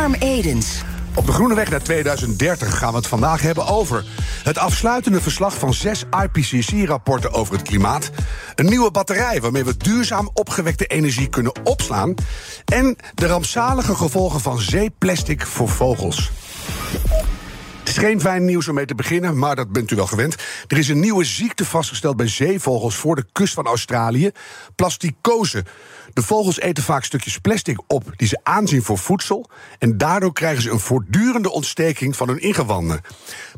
Harm Edens. Op de Groene Weg naar 2030 gaan we het vandaag hebben over het afsluitende verslag van zes IPCC-rapporten over het klimaat, een nieuwe batterij waarmee we duurzaam opgewekte energie kunnen opslaan en de rampzalige gevolgen van zeeplastic voor vogels. Is geen fijn nieuws om mee te beginnen, maar dat bent u wel gewend. Er is een nieuwe ziekte vastgesteld bij zeevogels voor de kust van Australië: plasticose. De vogels eten vaak stukjes plastic op die ze aanzien voor voedsel. En daardoor krijgen ze een voortdurende ontsteking van hun ingewanden.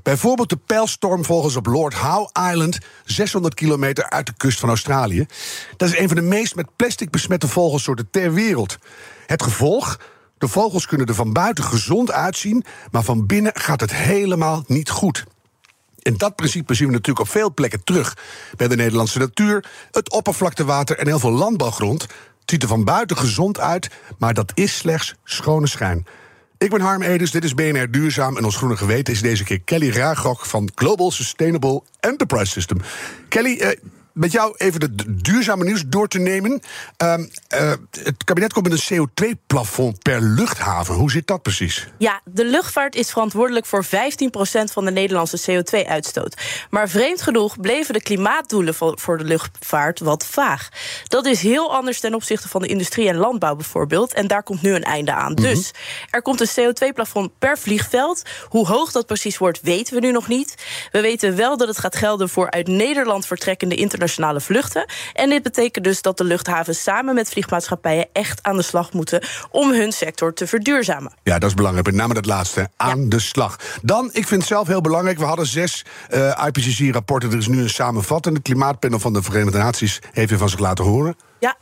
Bijvoorbeeld de pijlstormvogels op Lord Howe Island, 600 kilometer uit de kust van Australië. Dat is een van de meest met plastic besmette vogelsoorten ter wereld. Het gevolg? De vogels kunnen er van buiten gezond uitzien, maar van binnen gaat het helemaal niet goed. En dat principe zien we natuurlijk op veel plekken terug. Bij de Nederlandse natuur, het oppervlaktewater en heel veel landbouwgrond. Het ziet er van buiten gezond uit, maar dat is slechts schone schijn. Ik ben Harm Edens, dit is BNR Duurzaam... en ons groene geweten is deze keer Kelly Raagok van Global Sustainable Enterprise System. Kelly, eh, met jou even het duurzame nieuws door te nemen. Uh, uh, het kabinet komt met een CO2-plafond per luchthaven. Hoe zit dat precies? Ja, de luchtvaart is verantwoordelijk voor 15% van de Nederlandse CO2-uitstoot. Maar vreemd genoeg bleven de klimaatdoelen voor de luchtvaart wat vaag. Dat is heel anders ten opzichte van de industrie en landbouw bijvoorbeeld. En daar komt nu een einde aan. Mm -hmm. Dus er komt een CO2-plafond per vliegveld. Hoe hoog dat precies wordt, weten we nu nog niet. We weten wel dat het gaat gelden voor uit Nederland vertrekkende internationale internationale vluchten. En dit betekent dus dat de luchthavens samen met vliegmaatschappijen echt aan de slag moeten om hun sector te verduurzamen. Ja, dat is belangrijk. Met name dat laatste. Aan ja. de slag. Dan, ik vind het zelf heel belangrijk. We hadden zes uh, IPCC-rapporten. Er is nu een samenvattende. klimaatpanel van de Verenigde Naties heeft weer van zich laten horen. Ja,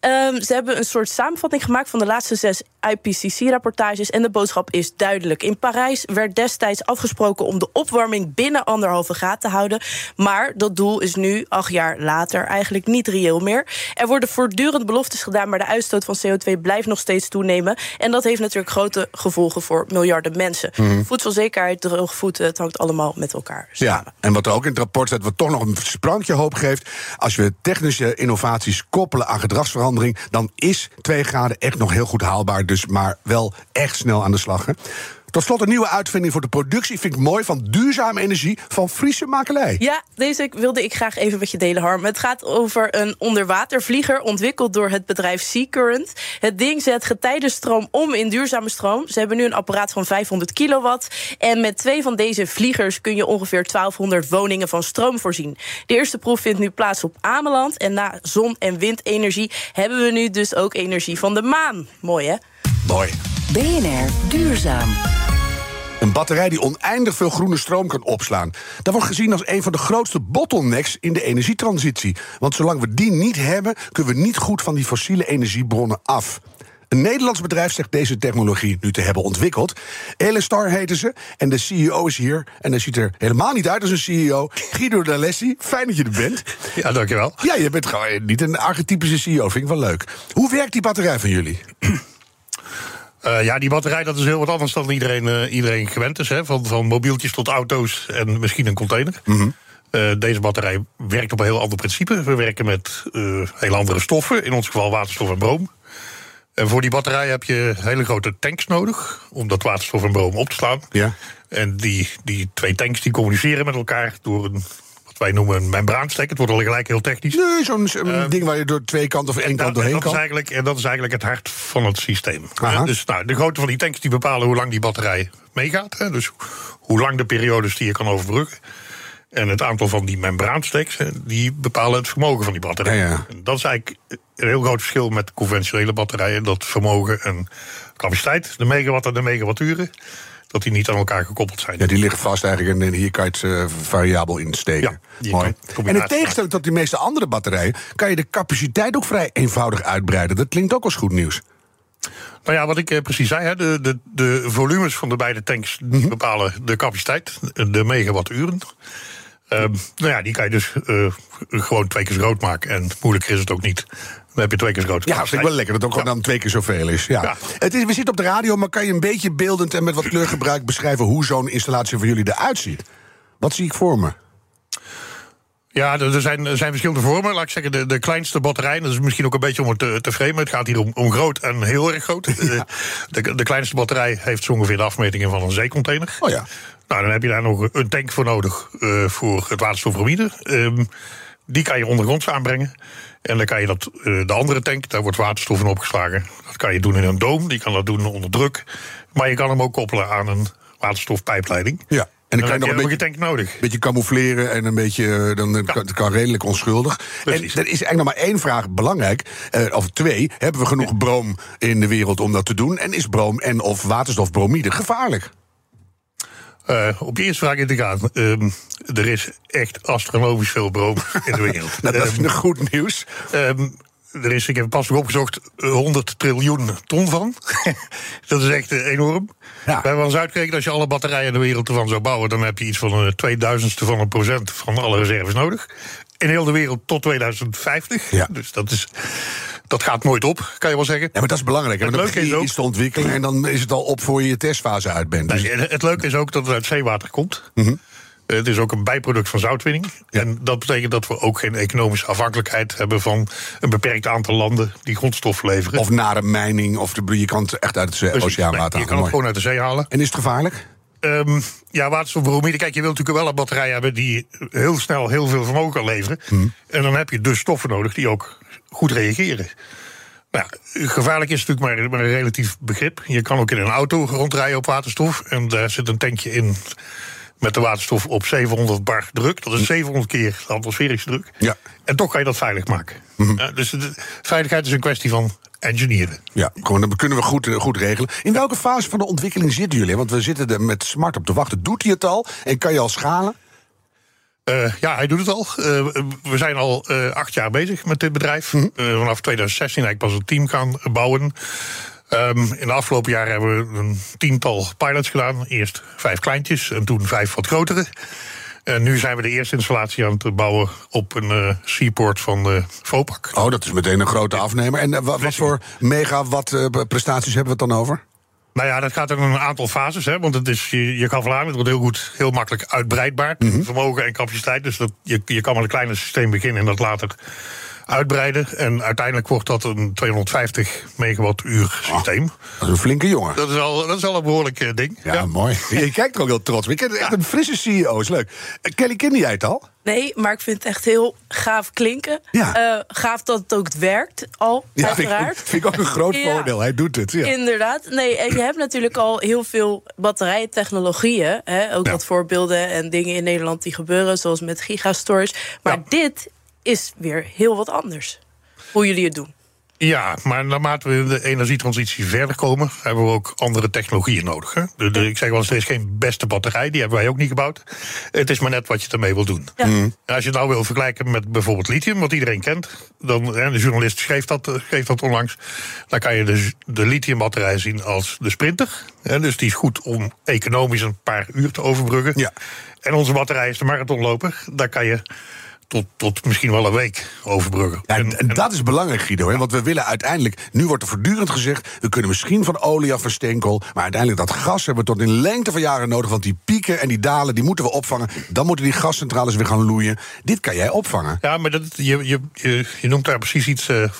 um, ze hebben een soort samenvatting gemaakt van de laatste zes IPCC-rapportages. En de boodschap is duidelijk. In Parijs werd destijds afgesproken om de opwarming binnen anderhalve graad te houden. Maar dat doel is nu, acht jaar later, eigenlijk niet reëel meer. Er worden voortdurend beloftes gedaan, maar de uitstoot van CO2 blijft nog steeds toenemen. En dat heeft natuurlijk grote gevolgen voor miljarden mensen. Mm. Voedselzekerheid, droge voeten, het hangt allemaal met elkaar samen. Ja, en wat er ook in het rapport staat, wat toch nog een sprankje hoop geeft. Als we technische innovaties koppelen aan gedragsverandering, dan is 2 graden echt nog heel goed haalbaar. Dus maar wel echt snel aan de slag. Hè? Tot slot een nieuwe uitvinding voor de productie, vind ik mooi, van duurzame energie van Friese makelij. Ja, deze wilde ik graag even met je delen, Harm. Het gaat over een onderwatervlieger ontwikkeld door het bedrijf Seacurrent. Het ding zet getijdenstroom om in duurzame stroom. Ze hebben nu een apparaat van 500 kilowatt. En met twee van deze vliegers kun je ongeveer 1200 woningen van stroom voorzien. De eerste proef vindt nu plaats op Ameland. En na zon- en windenergie hebben we nu dus ook energie van de maan. Mooi, hè? Mooi. BNR Duurzaam. Een batterij die oneindig veel groene stroom kan opslaan. Dat wordt gezien als een van de grootste bottlenecks in de energietransitie. Want zolang we die niet hebben, kunnen we niet goed van die fossiele energiebronnen af. Een Nederlands bedrijf zegt deze technologie nu te hebben ontwikkeld. Elestar heten ze. En de CEO is hier. En hij ziet er helemaal niet uit als een CEO. Guido D'Alessi, fijn dat je er bent. Ja, dankjewel. Ja, je bent gewoon niet een archetypische CEO. Vind ik wel leuk. Hoe werkt die batterij van jullie? Uh, ja, die batterij dat is heel wat anders dan iedereen, uh, iedereen gewend is. Hè? Van, van mobieltjes tot auto's en misschien een container. Mm -hmm. uh, deze batterij werkt op een heel ander principe. We werken met heel andere stoffen, in ons geval waterstof en broom. En voor die batterij heb je hele grote tanks nodig om dat waterstof en broom op te slaan. Ja. En die, die twee tanks die communiceren met elkaar door een wij noemen een membraanstek. Het wordt al gelijk heel technisch. Nee, zo'n uh, ding waar je door twee kanten of één kant doorheen dat kan. Is eigenlijk, en dat is eigenlijk het hart van het systeem. Uh, dus nou, de grootte van die tanks die bepalen hoe lang die batterij meegaat. Hè, dus hoe lang de periodes die je kan overbruggen. En het aantal van die membraansteks, die bepalen het vermogen van die batterij. Ja, ja. En dat is eigenlijk een heel groot verschil met conventionele batterijen. Dat vermogen en capaciteit, de megawatt en de megawatturen dat die niet aan elkaar gekoppeld zijn. Ja, die liggen vast eigenlijk en hier kan je het uh, variabel insteken. Ja, Mooi. En in tegenstelling tot die meeste andere batterijen... kan je de capaciteit ook vrij eenvoudig uitbreiden. Dat klinkt ook als goed nieuws. Nou ja, wat ik eh, precies zei, hè, de, de, de volumes van de beide tanks die bepalen de capaciteit, de megawatturen. Ehm nou ja, die kan je dus eh, gewoon twee keer zo groot maken. En moeilijker is het ook niet. Dan heb je twee keer zo groot. Ja, vind ik wel lekker dat het ook gewoon dan twee keer zoveel is. Ja. Ja. Het is, we zitten op de radio, maar kan je een beetje beeldend en met wat kleurgebruik beschrijven hoe zo'n installatie voor jullie eruit ziet? Wat zie ik voor me? Ja, er zijn, er zijn verschillende vormen. Laat ik zeggen, de, de kleinste batterij, dat is misschien ook een beetje om het te, te framen. Het gaat hier om, om groot en heel erg groot. De, de, de kleinste batterij heeft zo ongeveer de afmetingen van een zeecontainer. Oh ja. Nou, dan heb je daar nog een tank voor nodig eh, voor het waterstofbromide. Ehm, die kan je ondergronds aanbrengen. En dan kan je dat, eh, de andere tank, daar wordt waterstof in opgeslagen. Dat kan je doen in een doom, die kan dat doen onder druk. Maar je kan hem ook koppelen aan een waterstofpijpleiding. Ja. En dan, dan, kan je nog een beetje, nodig. beetje camoufleren en een beetje. eh, Dan, kan, het kan redelijk onschuldig. Precies. En er is eigenlijk nog maar één vraag belangrijk. eh, of twee. Hebben we genoeg broom in de wereld om dat te doen? En is broom en of waterstofbromide gevaarlijk? Eh, op je eerste vraag in te gaan. Ehm, er is echt astronomisch veel broom in de wereld. Nou, dat is een goed nieuws. Ehm, er is, ik heb pas nog opgezocht, eh, 100 triljoen ton van. dat is echt eh, enorm. Ja. Al eens uitgerekend, als je alle batterijen in de wereld ervan zou bouwen... dan heb je iets van een tweeduizendste van een procent van alle reserves nodig. In heel de wereld tot 2050. Ja. Dus dat, is, dat gaat nooit op, kan je wel zeggen. Ja, maar dat is belangrijk. Het leuke is iets te ontwikkelen en dan is het al op voor je je testfase uit bent. Dus, het leuke is ook dat het uit zeewater komt. Mhm. Het is ook een bijproduct van zoutwinning. Ja. En dat betekent dat we ook geen economische afhankelijkheid hebben van een beperkt aantal landen die grondstof leveren. of na de mijning, of de, je kan het echt uit het oceaanwater Nee, Je halen. kan het gewoon uit de zee halen. En is het gevaarlijk? Ehm, ja, waterstofbromide. Kijk, je wilt natuurlijk wel een batterij hebben die heel snel heel veel vermogen kan leveren. Mhm. En dan heb je dus stoffen nodig die ook goed reageren. Nou, ja, gevaarlijk is natuurlijk maar, maar een relatief begrip. Je kan ook in een auto rondrijden op waterstof. En daar zit een tankje in met de waterstof op 700 bar druk. Dat is 700 keer de atmosferische druk. Ja. En toch kan je dat veilig maken. Ja, dus de, veiligheid is een kwestie van engineeren. Ja, gewoon, dat kunnen we goed, goed regelen. In welke fase van de ontwikkeling zitten jullie? Want we zitten er met smart op te wachten. Doet hij het al? En kan je al schalen? Eh, ja, hij doet het al. Eh, we zijn al eh, acht jaar bezig met dit bedrijf. Eh, vanaf 2016 eigenlijk pas een team gaan bouwen. Ehm, in de afgelopen jaren hebben we een tiental pilots gedaan. Eerst vijf kleintjes en toen vijf wat grotere. En nu zijn we de eerste installatie aan het bouwen op een eh, seaport van uh, Vopak. Oh, dat is meteen een grote afnemer. En eh, wa- wat voor megawatt eh, prestaties hebben we het dan over? Nou ja, dat gaat in een aantal fases. Hè, want het is, je, je kan aan, het wordt heel goed, heel makkelijk uitbreidbaar. Vermogen en capaciteit. Dus dat, je, je kan met een kleiner systeem beginnen en dat later uitbreiden. En uiteindelijk wordt dat een 250 megawattuur systeem. Dat is een flinke jongen. Dat, is al, dat is al een behoorlijk eh, ding. Ja, mooi. Je kijkt er ook heel trots op. Je bent echt een frisse CEO, is leuk. Eh, Kelly, kende jij het al? Nee, maar ik vind het echt heel gaaf klinken. Ja. Eh, gaaf dat het ook werkt, al, Ja, vind, ik- uiteraard. vind ik ook een groot Ja. voordeel. Hij doet het. Ja. Inderdaad. Nee, en je hebt natuurlijk al heel veel batterijtechnologieën. Hè? Ook Ja. wat voorbeelden en dingen in Nederland die gebeuren, zoals met gigastorage. Maar Ja. dit is weer heel wat anders. Hoe jullie het doen. Ja, maar naarmate we in de energietransitie verder komen, hebben we ook andere technologieën nodig. Hè? De- de- ik zeg wel eens, er is geen beste batterij, die hebben wij ook niet gebouwd. Het is maar net wat je ermee wil doen. Ja. En als je het nou wil vergelijken met bijvoorbeeld lithium, wat iedereen kent, dan, hè, de journalist schreef dat, eh, schreef dat onlangs, dan kan je de, de lithiumbatterij zien als de sprinter. Hè, dus die is goed om economisch een paar uur te overbruggen. Ja. En onze batterij is de marathonloper. Daar kan je tot, tot misschien wel een week overbruggen. Ja, En- en dat is belangrijk, Guido. Hè? Want we willen uiteindelijk. Nu wordt er voortdurend gezegd. We kunnen misschien van olie af van steenkool. Maar uiteindelijk dat gas hebben we tot in lengte van jaren nodig. Want die pieken en die dalen, die moeten we opvangen. Dan moeten die gascentrales weer gaan loeien. Dit kan jij opvangen. Ja, maar dat, je, je, je, je noemt daar precies iets eh,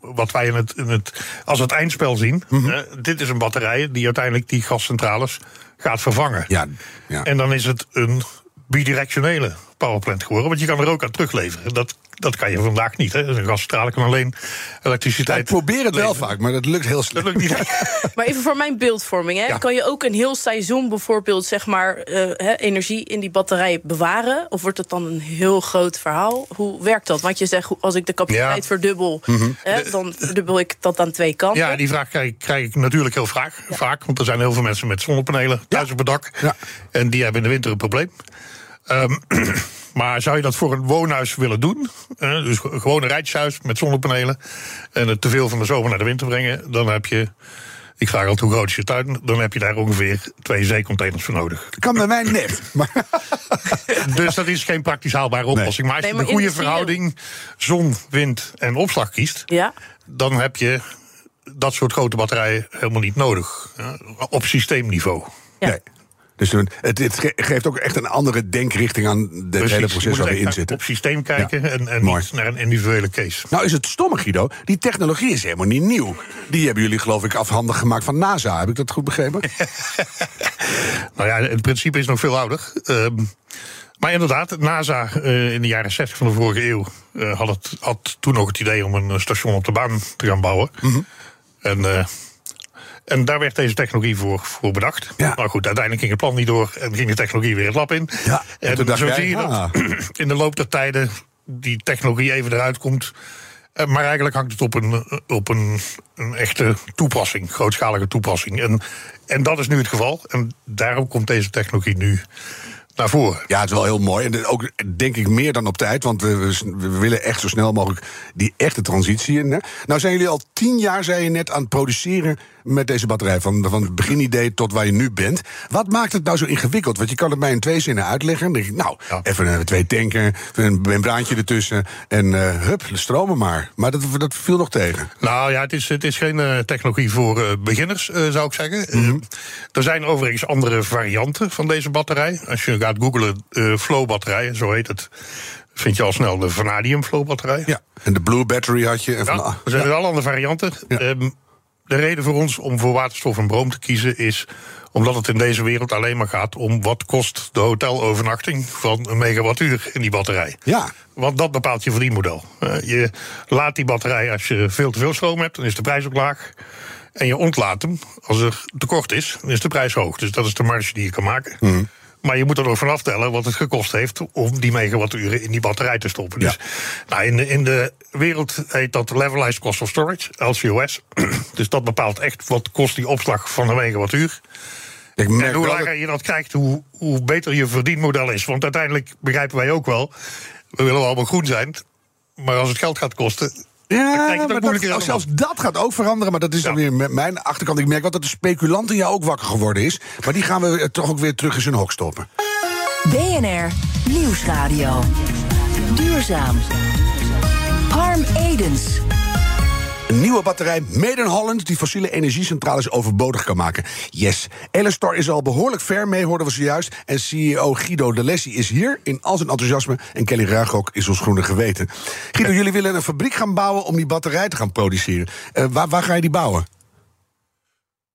wat wij in het, in het, als het eindspel zien. Mhm. Dit is een batterij die uiteindelijk die gascentrales gaat vervangen. Ja, ja. En dan is het een bidirectionele powerplant geworden. Want je kan er ook aan terugleveren. Dat, dat kan je vandaag niet. Hè. Een gascentrale kan alleen elektriciteit. ik probeer het wel vaak, maar dat lukt heel Dat slecht. lukt niet. Maar even voor mijn beeldvorming. Hè? Ja. Kan je ook een heel seizoen bijvoorbeeld zeg maar, eh, hè, energie in die batterij bewaren? Of wordt het dan een heel groot verhaal? Hoe werkt dat? Want je zegt, als ik de capaciteit Ja. Mhm. verdubbel... Hè, dan verdubbel ik dat aan twee kanten. Ja, die vraag krijg, ik- krijg ik natuurlijk heel vaak, vaak. Want er zijn heel veel mensen met zonnepanelen thuis op het dak. Ja. En die hebben in de winter een probleem. Ehm, Maar zou je dat voor een woonhuis willen doen, eh, dus gewoon een rijtjeshuis met zonnepanelen, en het te veel van de zomer naar de winter brengen, dan heb je, ik vraag altijd hoe groot is je tuin, dan heb je daar ongeveer twee zeecontainers voor nodig. Kan bij mij net. Maar Dus dat is geen praktisch haalbare oplossing. Maar als je Nee, maar een goede verhouding zon, wind en opslag kiest, Ja. dan heb je dat soort grote batterijen helemaal niet nodig. Ja, op systeemniveau. Ja. nee. Dus het, het ge- geeft ook echt een andere denkrichting aan het Precies, hele proces waar we in zitten. Op systeem kijken Ja, en, en niet naar een individuele case. Nou is het stomme, Guido. Die technologie is helemaal niet nieuw. Die hebben jullie, geloof ik, afhandig gemaakt van NASA. Heb ik dat goed begrepen? Nou ja, het principe is nog veel ouder. Ehm, maar inderdaad, NASA eh, in de jaren 60 van de vorige eeuw eh, had, het, had toen nog het idee om een eh, station op de baan te gaan bouwen. Mhm. En, en daar werd deze technologie voor, voor bedacht. Ja. Maar goed, uiteindelijk ging het plan niet door en ging de technologie weer het lab in. Ja, en zo jij, zie je dat ah. in de loop der tijden die technologie even eruit komt. Eh, Maar eigenlijk hangt het op een, op een, een echte toepassing, grootschalige toepassing. En, en dat is nu het geval. En daarom komt deze technologie nu naar voren. Ja, het is wel heel mooi. En ook denk ik meer dan op tijd. Want we, we- we willen echt zo snel mogelijk die echte transitie in. Hè. Nou zijn jullie al tien jaar, zei je net, aan het produceren met deze batterij. Van, van het beginidee tot waar je nu bent. Wat maakt het nou zo ingewikkeld? Want je kan het mij in twee zinnen uitleggen. Dan denk ik, nou, Ja. even een twee tanken, een membraantje ertussen. En eh hup, stromen maar. Maar dat, dat viel nog tegen. Nou ja, het is, het is geen eh, technologie voor eh, beginners, eh, zou ik zeggen. Eh, er zijn overigens andere varianten van deze batterij. Als je gaat googlen, eh flow-batterijen, zo heet het, vind je al snel de vanadium flow-batterij. Ja. En de Blue Battery had je. En Ja, er zijn er al andere varianten. Ja. Ehm, de reden voor ons om voor waterstof en broom te kiezen is omdat het in deze wereld alleen maar gaat om wat kost de hotelovernachting van een megawattuur in die batterij. ja. Want dat bepaalt je verdienmodel. Eh, je laat die batterij als je veel te veel stroom hebt, dan is de prijs ook laag. En je ontlaat hem als er tekort is, dan is de prijs hoog. Dus dat is de marge die je kan maken. Mhm. Maar je moet er nog vanaf tellen wat het gekost heeft om die megawatturen in die batterij te stoppen. Dus nou, in, de, in de wereld heet dat Levelized Cost of Storage, LCOS. dus dat bepaalt echt wat kost die opslag van een megawattuur. Ik merk En hoe dat- je dat krijgt, hoe, hoe beter je verdienmodel is. Want uiteindelijk begrijpen wij ook wel, we willen allemaal groen zijn. Maar als het geld gaat kosten, Ja, maar dat, aan zelfs dat gaat ook veranderen. Maar dat is dan Ja. weer met mijn achterkant. Ik merk wel dat de speculant in jou ook wakker geworden is. Maar die gaan we eh, toch ook weer terug in zijn hok stoppen. BNR Nieuwsradio. Duurzaam. Harm Edens. Een nieuwe batterij made in Holland die fossiele energiecentrales overbodig kan maken. Yes. Elestor is al behoorlijk ver mee, hoorden we zojuist. En CEO Guido de Lessie is hier in al zijn enthousiasme. En Kelly Ruigrok is ons groene geweten. Guido, jullie willen een fabriek gaan bouwen om die batterij te gaan produceren. Eh, waar, waar ga je die bouwen?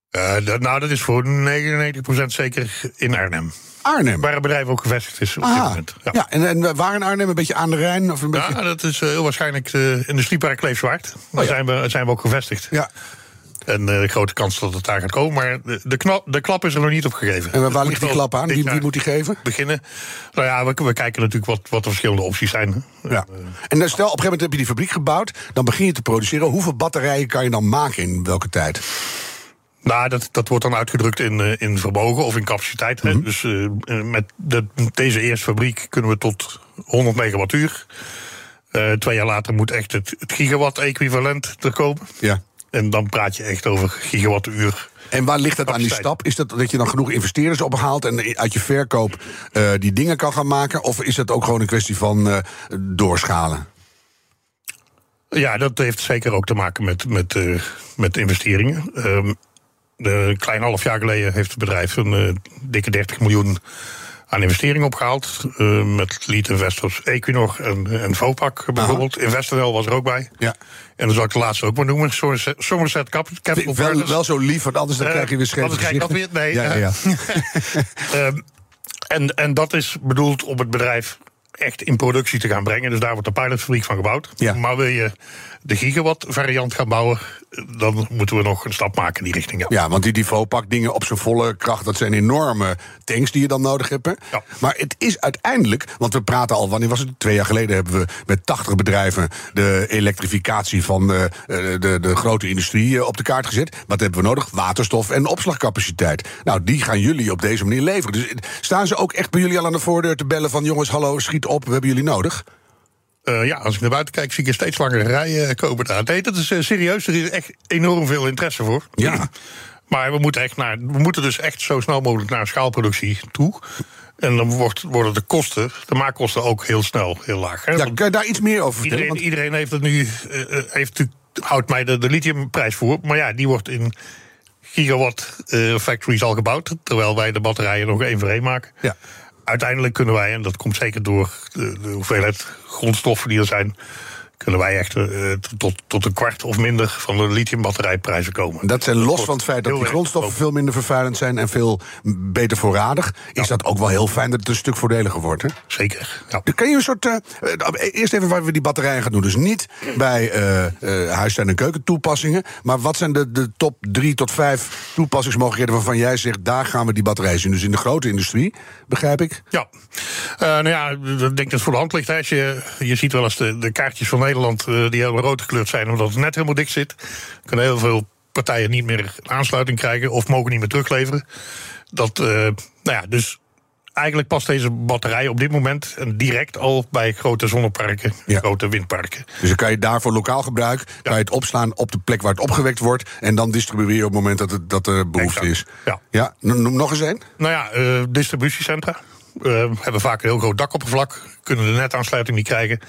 Eh, nou, dat is voor 99% zeker in Arnhem. Arnhem. Waar het bedrijf ook gevestigd is op dit Aha. moment. Ja. Ja. en, en waar in Arnhem? Een beetje aan de Rijn? Of een beetje... Ja, dat is eh, heel waarschijnlijk de industriepark Kleefzwaard. Daar ja. zijn, we, zijn we ook gevestigd. Ja. En eh, de grote kans dat het daar gaat komen. Maar de, de, knap, de klap is er nog niet op gegeven. En waar, ligt die klap aan? Wie, wie moet die geven? beginnen? Nou ja, we, we kijken natuurlijk wat, wat de verschillende opties zijn. Ja. En dan stel, op een gegeven moment heb je die fabriek gebouwd. Dan begin je te produceren. Hoeveel batterijen kan je dan maken in welke tijd? Nou, dat, dat wordt dan uitgedrukt in, eh, in vermogen of in capaciteit. hè. Mhm. Dus eh, eh, met de, deze eerste fabriek kunnen we tot 100 megawattuur. Eh twee jaar later moet echt het, het gigawatt-equivalent er komen. Ja. En dan praat je echt over gigawattuur. En waar ligt dat aan die stap? Is dat dat je dan genoeg investeerders ophaalt en uit je verkoop die dingen kan gaan maken? Of is dat ook gewoon een kwestie van doorschalen? Ja, dat heeft zeker ook te maken met, met, eh, met investeringen. Een klein half jaar geleden heeft het bedrijf een eh, dikke 30 miljoen aan investeringen opgehaald. eh, met lead investors Equinor en, en Vopak bijvoorbeeld. Investorel was er ook bij. Ja. En dan zal ik de laatste ook maar noemen. Somerset, Somerset Cap- Capital Wel, Partners. wel zo lief, want anders dan Eh, krijg je weer scheef anders krijg ik dat weer- nee, ja, ja. Ehm, en, en dat is bedoeld om het bedrijf echt in productie te gaan brengen. Dus daar wordt de pilotfabriek van gebouwd. Ja. Maar wil je de gigawatt variant gaan bouwen... dan moeten we nog een stap maken in die richting. Ja. Ja, want die Divopak dingen op zijn volle kracht, dat zijn enorme tanks die je dan nodig hebt. hè? Ja. Maar het is uiteindelijk, want we praten al, wanneer was het? Twee jaar geleden hebben we met 80 bedrijven de elektrificatie van de, eh, de, de grote industrie eh, op de kaart gezet. Wat hebben we nodig? Waterstof en opslagcapaciteit. Nou, die gaan jullie op deze manier leveren. Dus eh, staan ze ook echt bij jullie al aan de voordeur te bellen van jongens, hallo, schiet op, we hebben jullie nodig. Uh, ja, als ik naar buiten kijk, zie ik een steeds langere rijen uh, komen daar. Nee, dat is uh, serieus. Er is echt enorm veel interesse voor. Ja. Maar we moeten, echt naar, we moeten dus echt zo snel mogelijk naar schaalproductie toe. En dan wordt, worden de kosten, de maakkosten ook heel snel heel laag. Hè? Ja, kan je daar iets meer over vertellen? Iedereen, iedereen heeft het nu, heeft, houdt mij de, de lithiumprijs voor. Maar ja, die wordt in gigawatt factories al gebouwd. Terwijl wij de batterijen nog één voor één maken. Ja uiteindelijk kunnen wij, en dat komt zeker door de, de hoeveelheid grondstoffen die er zijn, kunnen wij echt uh, tot, tot een kwart of minder van de lithiumbatterijprijzen komen. Dat zijn los van het feit dat die grondstoffen veel minder vervuilend zijn en veel beter voorradig. Is dat ook wel heel fijn dat het een stuk voordeliger wordt? Hè? Zeker. Ja. kan je een soort. Uh, eerst even waar we die batterijen gaan doen. Dus niet bij uh, huis- en keukentoepassingen. Maar wat zijn de, de top drie tot vijf toepassingsmogelijkheden waarvan jij zegt, daar gaan we die batterijen zien? Dus in de grote industrie, begrijp ik? Ja. nou ja, ik denk dat het voor de hand ligt. Hè. Je, je ziet wel eens de, de kaartjes van Nederland uh, die helemaal rood gekleurd zijn, omdat het net helemaal dik zit. Kunnen heel veel partijen niet meer aansluiting krijgen of mogen niet meer terugleveren. Dat, uh, nou ja, dus eigenlijk past deze batterij op dit moment direct al bij grote zonneparken, ja. grote windparken. Dus dan kan je daarvoor lokaal gebruik, ja. kan je het opslaan op de plek waar het opgewekt wordt en dan distribueren op het moment dat, het, dat er behoefte is. Ja. ja. Noem nog eens een. Nou ja, uh, distributiecentra. Uh, hebben vaak een heel groot dakoppervlak, kunnen de netaansluiting niet krijgen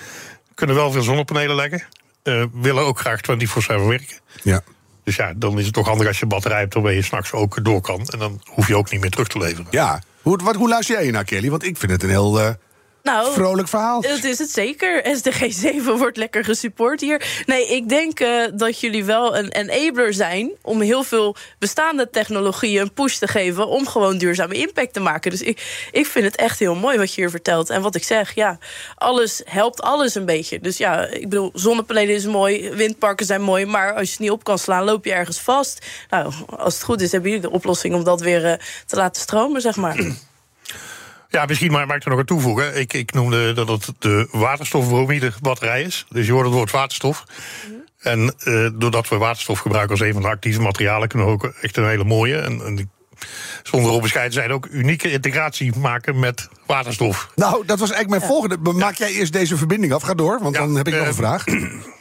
kunnen wel veel zonnepanelen leggen. Uh, willen ook graag 24-7 werken. Ja. Dus ja, dan is het toch handig als je batterij hebt waarmee je s'nachts ook door kan. En dan hoef je ook niet meer terug te leveren. Ja. Hoe, wat, hoe luister jij naar, Kelly? Want ik vind het een heel. Nou, Vrolijk verhaal. Dat is het zeker. SDG 7 wordt lekker gesupport hier. Nee, ik denk uh, dat jullie wel een enabler zijn om heel veel bestaande technologieën een push te geven om gewoon duurzame impact te maken. Dus ik, ik vind het echt heel mooi wat je hier vertelt. En wat ik zeg, ja, alles helpt alles een beetje. Dus ja, ik bedoel, zonnepanelen is mooi, windparken zijn mooi, maar als je het niet op kan slaan, loop je ergens vast. Nou, als het goed is, hebben jullie de oplossing om dat weer uh, te laten stromen, zeg maar. Ja, misschien maar, mag ik er nog aan toevoegen. Ik, ik noemde dat het de waterstofbromide batterij is. Dus je hoort het woord waterstof. Mhm. En uh, doordat we waterstof gebruiken als een van de actieve materialen... kunnen we ook echt een hele mooie... en, en zonder op bescheiden zijn ook unieke integratie maken met waterstof. Nou, dat was eigenlijk mijn volgende. Maak jij eerst deze verbinding af? Ga door, want ja, dan heb ik nog een uh, vraag.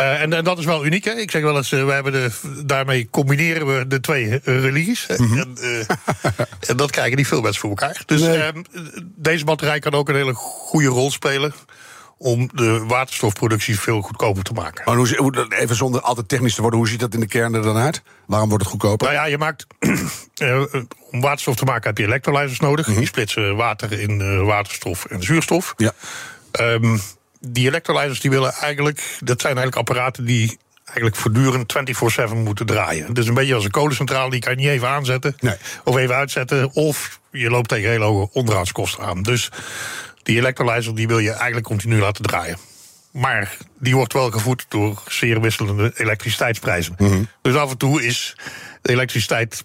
Uh, en, en, dat is wel uniek. Hè? Ik zeg wel eens, uh, we hebben de, daarmee combineren we de twee uh, religies. Mm -hmm. en, en, dat krijgen niet veel mensen voor elkaar. Dus nee. Ehm, deze batterij kan ook een hele goede rol spelen om de waterstofproductie veel goedkoper te maken. Maar hoe, even zonder altijd technisch te worden, hoe ziet dat in de kern er dan uit? Waarom wordt het goedkoper? Nou ja, je maakt, om waterstof te maken heb je electrolyzers nodig. Mm -hmm. Die splitsen water in waterstof en zuurstof. Ja. Um, die electrolyzers die willen eigenlijk, dat zijn eigenlijk apparaten die eigenlijk voortdurend 24-7 moeten draaien. Het is een beetje als een kolencentrale, die kan je niet even aanzetten nee. of even uitzetten. Of je loopt tegen hele hoge onderhoudskosten aan. Dus die electrolyzer die wil je eigenlijk continu laten draaien. Maar die wordt wel gevoed door zeer wisselende elektriciteitsprijzen. Mm -hmm. Dus af en toe is de elektriciteit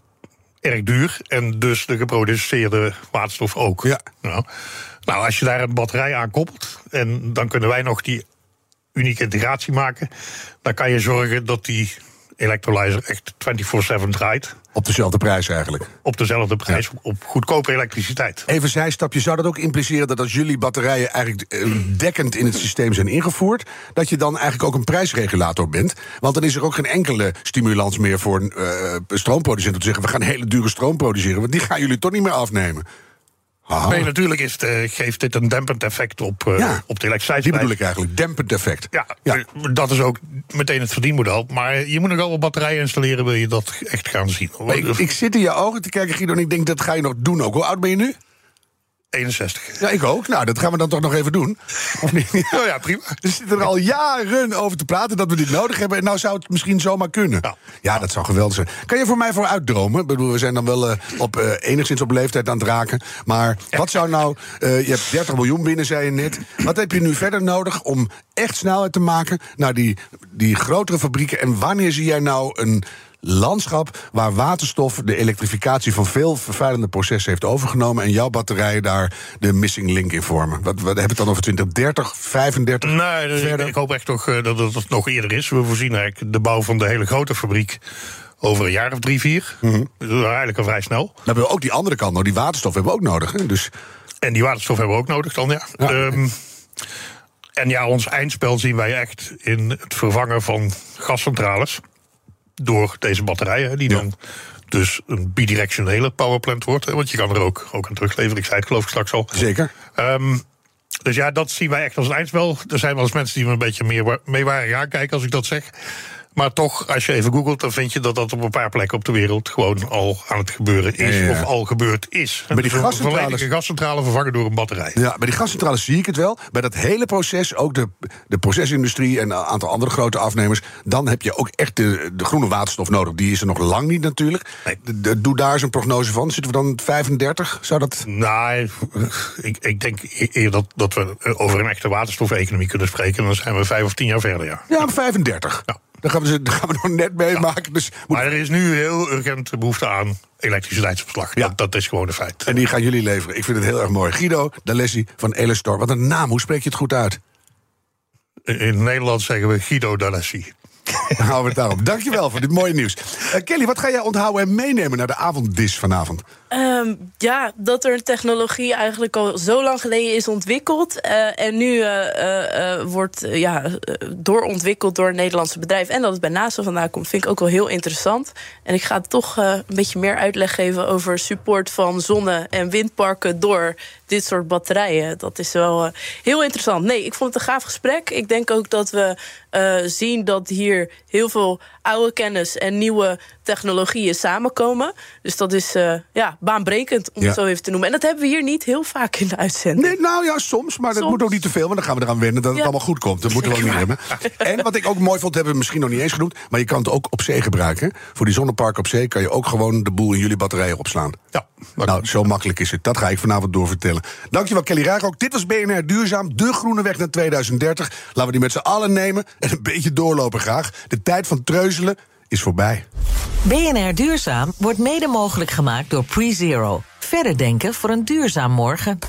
erg duur en dus de geproduceerde waterstof ook. Ja. Nou, nou, als je daar een batterij aan koppelt, en dan kunnen wij nog die unieke integratie maken, dan kan je zorgen dat die electrolyzer echt 24/7 draait. Op dezelfde prijs eigenlijk? Op dezelfde prijs, ja. op goedkope elektriciteit. Even zijstapje, zou dat ook impliceren dat als jullie batterijen eigenlijk eh, dekkend in het systeem zijn ingevoerd, dat je dan eigenlijk ook een prijsregulator bent? Want dan is er ook geen enkele stimulans meer voor een uh, stroomproducent om te zeggen: we gaan hele dure stroom produceren, want die gaan jullie toch niet meer afnemen. Nee, natuurlijk is het, uh, geeft dit een dempend effect op, ja, op de elektriciteit. Die bedoel ik eigenlijk, dempend effect. Ja, ja, dat is ook meteen het verdienmodel. Maar je moet nog wel wat batterijen installeren, wil je dat echt gaan zien. Ik, ik, zit in je ogen te kijken, Guido, en ik denk dat ga je nog doen ook. Hoe oud ben je nu? 61. Ja, ik ook. Nou, dat gaan we dan toch nog even doen. Of niet? Oh ja, prima. We zitten er al jaren over te praten dat we dit nodig hebben. En nou zou het misschien zomaar kunnen. Ja, ja dat zou geweldig zijn. Kan je voor mij vooruit dromen? Ik bedoel, we zijn dan wel uh, op, uh, enigszins op leeftijd aan het raken. Maar wat zou nou... Uh, je hebt 30 miljoen binnen, zei je net. Wat heb je nu verder nodig om echt snelheid te maken... naar die, die grotere fabrieken? En wanneer zie jij nou een landschap waar waterstof de elektrificatie van veel vervuilende processen heeft overgenomen en jouw batterijen daar de missing link in vormen. Wat, wat heb het dan over 2030, 35? Nee, dus ik, ik, hoop echt toch uh, dat het nog eerder is. We voorzien eigenlijk de bouw van de hele grote fabriek over een jaar of drie, vier. Mm -hmm. Dus eigenlijk al vrij snel. Dan hebben we ook die andere kant, die waterstof hebben we ook nodig. Hè? Dus en die waterstof hebben we ook nodig dan, ja. Ja. Ehm, en ja, ons eindspel zien wij echt in het vervangen van gascentrales door deze batterijen, die Ja. dan dus een bidirectionele powerplant wordt. Want je kan er ook, ook aan terugleveren. Ik zei het geloof ik straks al. Zeker. Ehm, dus ja, dat zien wij echt als een eindspel. Er zijn wel eens mensen die me een beetje meer mee waren gaan kijken als ik dat zeg. Maar toch, als je even googelt, dan vind je dat dat op een paar plekken op de wereld gewoon al aan het gebeuren is. Ja, ja. Of al gebeurd is. Maar die Dus een gascentrales- volledige gascentrale vervangen door een batterij. Ja, bij die gascentrales zie ik het wel. Bij dat hele proces, ook de, de procesindustrie en een aantal andere grote afnemers... dan heb je ook echt de, de groene waterstof nodig. Die is er nog lang niet natuurlijk. Nee. De- de- doe daar eens een prognose van. Zitten we dan op 35? Zou dat... Nou, ik, ik denk eer dat, dat we over een echte waterstofeconomie kunnen spreken. Dan zijn we vijf of tien jaar verder, ja. Ja, op 35. Ja. Daar gaan we, ze- daar gaan we nog net meemaken. Dus moet- Maar er is nu heel urgent behoefte aan elektriciteitsopslag. Ja. Dat, dat is gewoon een feit. En die gaan jullie leveren. Ik vind het heel erg mooi. Guido D'Alessi van Elestor. Wat een naam. Hoe spreek je het goed uit? In in Nederland zeggen we Guido D'Alessi. We het daarop. Dankjewel voor dit mooie nieuws. Eh, Kelly, wat ga jij onthouden en meenemen naar de avonddis vanavond? Ehm, ja, dat er een technologie eigenlijk al zo lang geleden is ontwikkeld. eh, en nu eh, wordt ja, doorontwikkeld door een Nederlandse bedrijf. En dat het bij NASA vandaan komt, vind ik ook wel heel interessant. En ik ga toch een beetje meer uitleg geven over support van zonne- en windparken door dit soort batterijen. Dat is wel heel interessant. Nee, ik vond het een gaaf gesprek. Ik denk ook dat we zien dat hier heel veel oude kennis en nieuwe technologieën samenkomen. Dus dat is eh, ja, baanbrekend, om Ja. het zo even te noemen. En dat hebben we hier niet heel vaak in de uitzending. Nee, nou ja, soms. Maar dat moet ook niet te veel. Want dan gaan we eraan wennen dat het Ja. allemaal goed komt. Dat moeten we ook niet hebben. En wat ik ook mooi vond, hebben we misschien nog niet eens genoemd. Maar je kan het ook op zee gebruiken. Voor die zonneparken op zee kan je ook gewoon de boel in jullie batterijen opslaan. Ja, Nou, zo makkelijk is het. Dat ga ik vanavond doorvertellen. Dankjewel, Kelly Raak. Dit was BNR Duurzaam, de groene weg naar 2030. Laten we die met z'n allen nemen en een beetje doorlopen graag. De tijd van treuzelen is voorbij. BNR Duurzaam wordt mede mogelijk gemaakt door PreZero. Verder denken voor een duurzaam morgen.